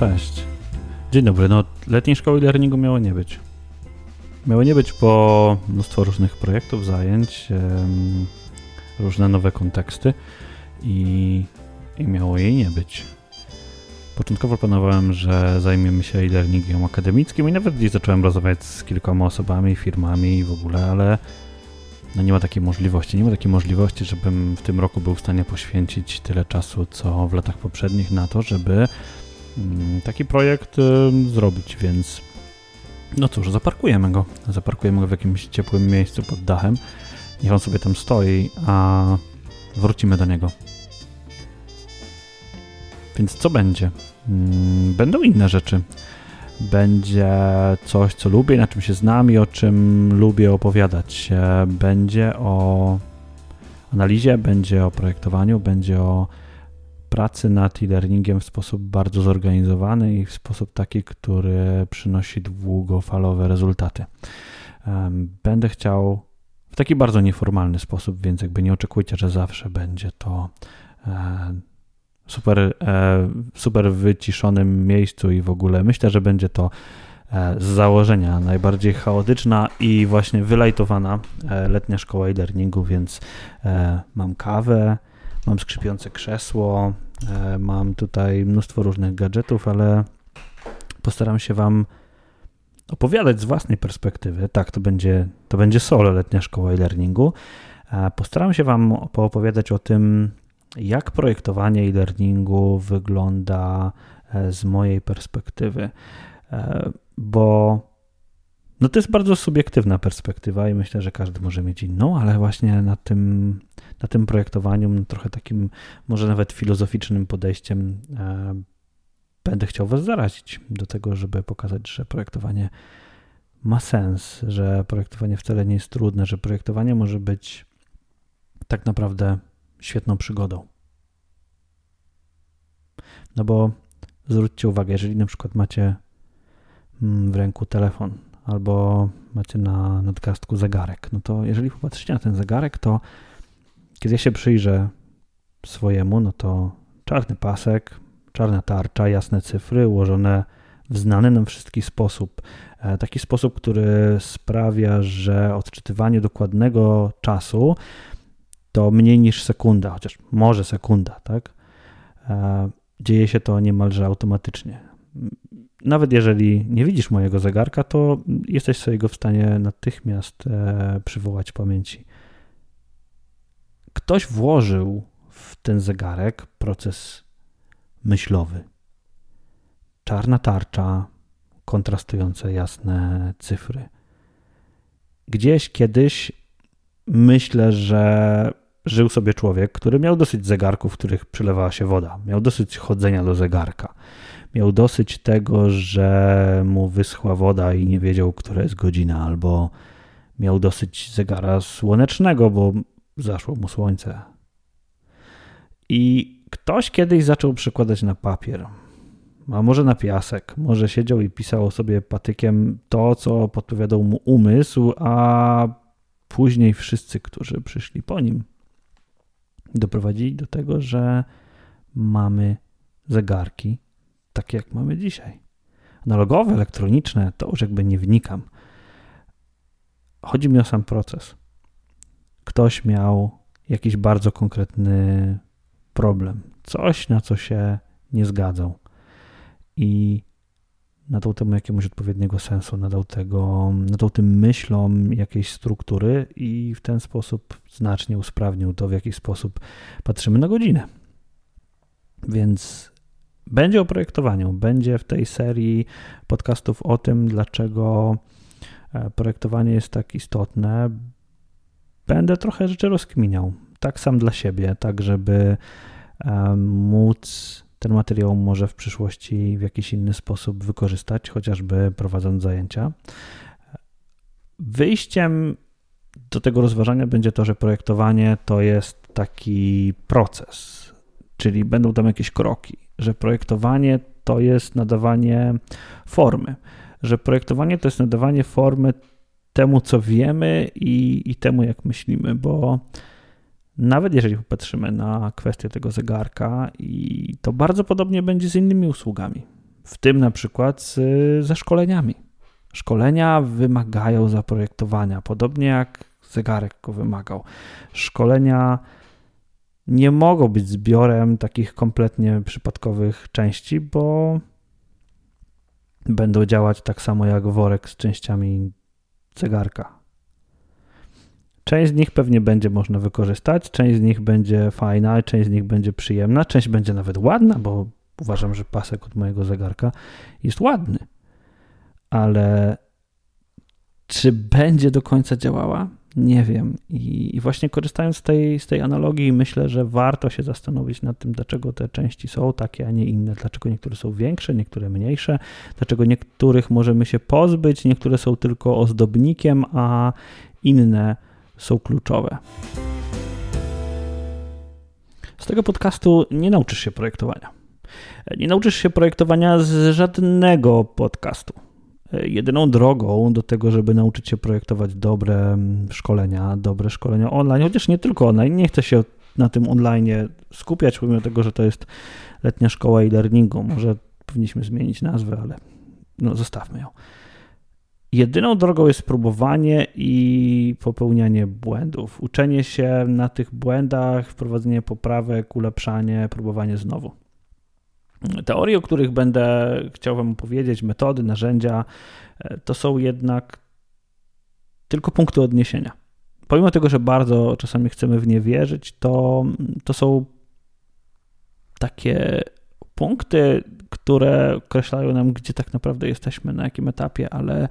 cześć. Dzień dobry. No, letniej szkoły e-learningu miało nie być. Miało nie być, bo mnóstwo różnych projektów, zajęć, różne nowe konteksty i, i miało jej nie być. Początkowo planowałem, że zajmiemy się e-learningiem akademickim i nawet gdzieś zacząłem rozmawiać z kilkoma osobami, firmami i w ogóle, ale no nie ma takiej możliwości. Nie ma takiej możliwości, żebym w tym roku był w stanie poświęcić tyle czasu, co w latach poprzednich na to, żeby taki projekt zrobić, więc no cóż, zaparkujemy go. Zaparkujemy go w jakimś ciepłym miejscu pod dachem. Niech on sobie tam stoi, a wrócimy do niego. Więc co będzie? Mm, Będą inne rzeczy. Będzie coś, co lubię, na czym się znam i o czym lubię opowiadać. Będzie o analizie, będzie o projektowaniu, będzie o pracy nad e-learningiem w sposób bardzo zorganizowany i w sposób taki, który przynosi długofalowe rezultaty. Będę chciał w taki bardzo nieformalny sposób, więc jakby nie oczekujcie, że zawsze będzie to e, super, e, super wyciszonym miejscu i w ogóle myślę, że będzie to e, z założenia najbardziej chaotyczna i właśnie wylajtowana letnia szkoła e-learningu, więc mam kawę, mam skrzypiące krzesło, e, mam tutaj mnóstwo różnych gadżetów, ale postaram się Wam opowiadać z własnej perspektywy. Tak, to będzie, to będzie solo letnia szkoła e-learningu. E, Postaram się Wam poopowiadać o tym, jak projektowanie e-learningu wygląda e, z mojej perspektywy, bo no to jest bardzo subiektywna perspektywa i myślę, że każdy może mieć inną, ale właśnie na tym, na tym projektowaniu, trochę takim może nawet filozoficznym podejściem e, będę chciał Was zarazić do tego, żeby pokazać, że projektowanie ma sens, że projektowanie wcale nie jest trudne, że projektowanie może być tak naprawdę świetną przygodą. No bo zwróćcie uwagę, jeżeli na przykład macie mm, w ręku telefon albo macie na nadgarstku zegarek, no to jeżeli popatrzycie na ten zegarek, to kiedy ja się przyjrzę swojemu, no to czarny pasek, czarna tarcza, jasne cyfry ułożone w znany nam wszystkich sposób. E, Taki sposób, który sprawia, że odczytywanie dokładnego czasu to mniej niż sekunda, chociaż może sekunda, tak? E, Dzieje się to niemalże automatycznie. Nawet jeżeli nie widzisz mojego zegarka, to jesteś sobie go w stanie natychmiast e, przywołać pamięci. Ktoś włożył w ten zegarek proces myślowy. Czarna tarcza, kontrastujące jasne cyfry. Gdzieś kiedyś myślę, że żył sobie człowiek, który miał dosyć zegarków, w których przylewała się woda. Miał dosyć chodzenia do zegarka. Miał dosyć tego, że mu wyschła woda i nie wiedział, która jest godzina, albo miał dosyć zegara słonecznego, bo zaszło mu słońce. I ktoś kiedyś zaczął przykładać na papier, a może na piasek, może siedział i pisał sobie patykiem to, co podpowiadał mu umysł, a później wszyscy, którzy przyszli po nim, doprowadzili do tego, że mamy zegarki takie, jak mamy dzisiaj. Analogowe, elektroniczne, to już jakby nie wnikam. Chodzi mi o sam proces. Ktoś miał jakiś bardzo konkretny problem, coś, na co się nie zgadzał i nadał temu jakiemuś odpowiedniego sensu, nadał, tego, nadał tym myślom jakiejś struktury i w ten sposób znacznie usprawnił to, w jaki sposób patrzymy na godzinę. Więc będzie o projektowaniu, będzie w tej serii podcastów o tym, dlaczego e, projektowanie jest tak istotne. Będę trochę rzeczy rozkminiał, tak sam dla siebie, tak żeby e, móc ten materiał może w przyszłości w jakiś inny sposób wykorzystać, chociażby prowadząc zajęcia. Wyjściem do tego rozważania będzie to, że projektowanie to jest taki proces, czyli będą tam jakieś kroki, że projektowanie to jest nadawanie formy, że projektowanie to jest nadawanie formy temu, co wiemy i, i temu, jak myślimy, bo nawet jeżeli popatrzymy na kwestię tego zegarka, i to bardzo podobnie będzie z innymi usługami. w tym na przykład z, ze szkoleniami. Szkolenia wymagają zaprojektowania, podobnie jak zegarek go wymagał. Szkolenia nie mogą być zbiorem takich kompletnie przypadkowych części, bo będą działać tak samo jak worek z częściami zegarka. Część z nich pewnie będzie można wykorzystać, część z nich będzie fajna, część z nich będzie przyjemna, część będzie nawet ładna, bo uważam, że pasek od mojego zegarka jest ładny. Ale czy będzie do końca działała? Nie wiem. I, I, właśnie korzystając z tej, z tej analogii, myślę, że warto się zastanowić nad tym, dlaczego te części są takie, a nie inne. Dlaczego niektóre są większe, niektóre mniejsze, dlaczego niektórych możemy się pozbyć, niektóre są tylko ozdobnikiem, a inne są kluczowe. Z tego podcastu nie nauczysz się projektowania. Nie nauczysz się projektowania z żadnego podcastu jedyną drogą do tego, żeby nauczyć się projektować dobre mm, szkolenia, dobre szkolenia online, chociaż nie tylko online, nie chcę się na tym online skupiać, pomimo tego, że to jest letnia szkoła e-learningu. Może powinniśmy zmienić nazwę, ale no, zostawmy ją. Jedyną drogą jest próbowanie i popełnianie błędów, uczenie się na tych błędach, wprowadzenie poprawek, ulepszanie, próbowanie znowu. Teorie, o których będę chciał Wam opowiedzieć, metody, narzędzia, e, to są jednak tylko punkty odniesienia. Pomimo tego, że bardzo czasami chcemy w nie wierzyć, to, to są takie punkty, które określają nam, gdzie tak naprawdę jesteśmy, na jakim etapie, ale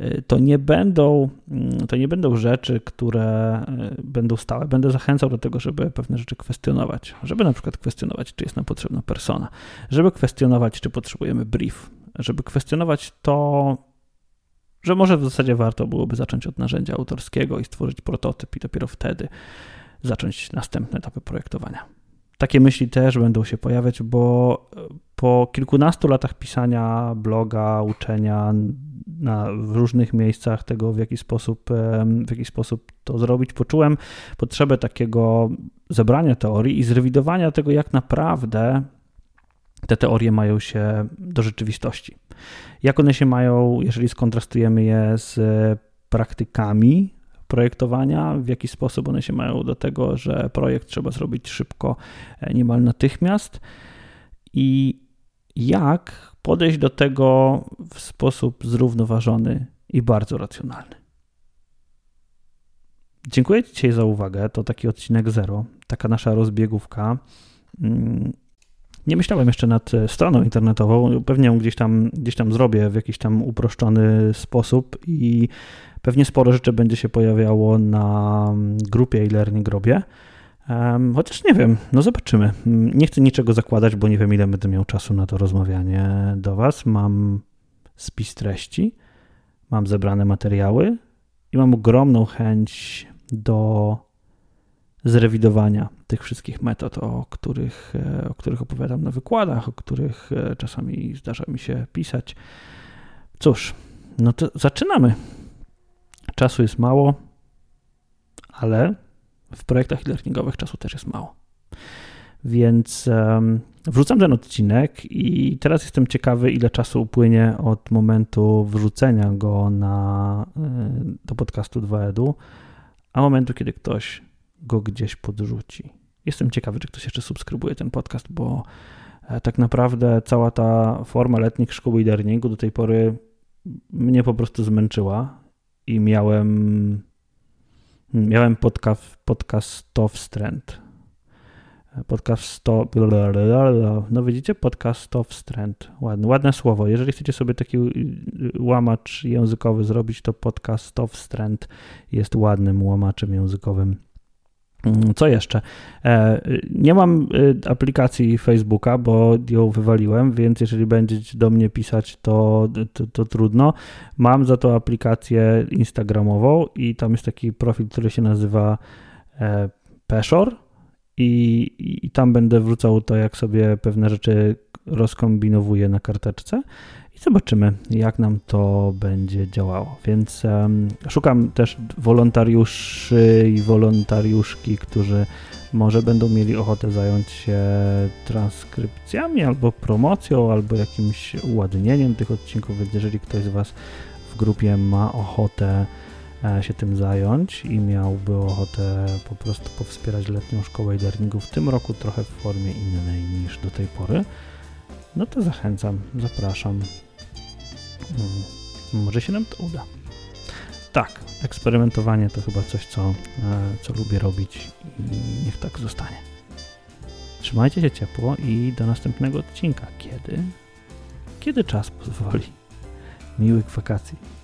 y, to nie będą, mm, to nie będą rzeczy, które y, będą stałe. Będę zachęcał do tego, żeby pewne rzeczy kwestionować, żeby na przykład kwestionować, czy jest nam potrzebna persona, żeby kwestionować, czy potrzebujemy brief, żeby kwestionować to, że może w zasadzie warto byłoby zacząć od narzędzia autorskiego i stworzyć prototyp i dopiero wtedy zacząć następne etapy projektowania takie myśli też będą się pojawiać, bo po kilkunastu latach pisania bloga, uczenia na, w różnych miejscach tego, w jaki, sposób, w jaki sposób to zrobić, poczułem potrzebę takiego zebrania teorii i zrewidowania tego, jak naprawdę te teorie mają się do rzeczywistości. Jak one się mają, jeżeli skontrastujemy je z praktykami projektowania, w jaki sposób one się mają do tego, że projekt trzeba zrobić szybko, e, niemal natychmiast i jak podejść do tego w sposób zrównoważony i bardzo racjonalny. Dziękuję Ci za uwagę. To taki odcinek zero, taka nasza rozbiegówka. Mm, nie myślałem jeszcze nad stroną internetową. Pewnie ją gdzieś tam, gdzieś tam zrobię w jakiś tam uproszczony sposób i Pewnie sporo rzeczy będzie się pojawiało na grupie e-learning grobie. Chociaż nie wiem, no zobaczymy. Nie chcę niczego zakładać, bo nie wiem, ile będę miał czasu na to rozmawianie do Was. Mam spis treści, mam zebrane materiały i mam ogromną chęć do zrewidowania tych wszystkich metod, o których, e, o których opowiadam na wykładach, o których e, czasami zdarza mi się pisać. Cóż, no to zaczynamy. Czasu jest mało, ale w projektach e-learningowych czasu też jest mało. Więc um, wrzucam ten odcinek i teraz jestem ciekawy, ile czasu upłynie od momentu wrzucenia go na, y, do podcastu 2edu, a momentu, kiedy ktoś go gdzieś podrzuci. Jestem ciekawy, czy ktoś jeszcze subskrybuje ten podcast, bo e, tak naprawdę cała ta forma letnich szkół e-learningu do tej pory mnie po prostu zmęczyła i miałem miałem podcast, podcastowy wstręt. Podcast to, no widzicie, podcastowy wstręt. Ładne, ładne słowo. Jeżeli chcecie sobie taki łamacz językowy zrobić, to podcastowy wstręt jest ładnym łamaczem językowym. Mm, co jeszcze? E, nie mam y, aplikacji Facebooka, bo ją wywaliłem, więc jeżeli będziecie do mnie pisać, to, to, to, trudno. Mam za to aplikację Instagramową i tam jest taki profil, który się nazywa e, Peshor i, i tam będę wrzucał to, jak sobie pewne rzeczy rozkombinowuję na karteczce zobaczymy, jak nam to będzie działało. Więc um, szukam też wolontariuszy i wolontariuszki, którzy może będą mieli ochotę zająć się transkrypcjami albo promocją, albo jakimś uładnieniem tych odcinków, więc jeżeli ktoś z Was w grupie ma ochotę e, się tym zająć i miałby ochotę po prostu powspierać letnią szkołę e-learningu w tym roku trochę w formie innej niż do tej pory, no to zachęcam, zapraszam. Hmm, może się nam to uda. Tak, eksperymentowanie to chyba coś, co, e, co lubię robić i niech tak zostanie. Trzymajcie się ciepło i do następnego odcinka. Kiedy? Kiedy czas pozwoli. Miłych wakacji.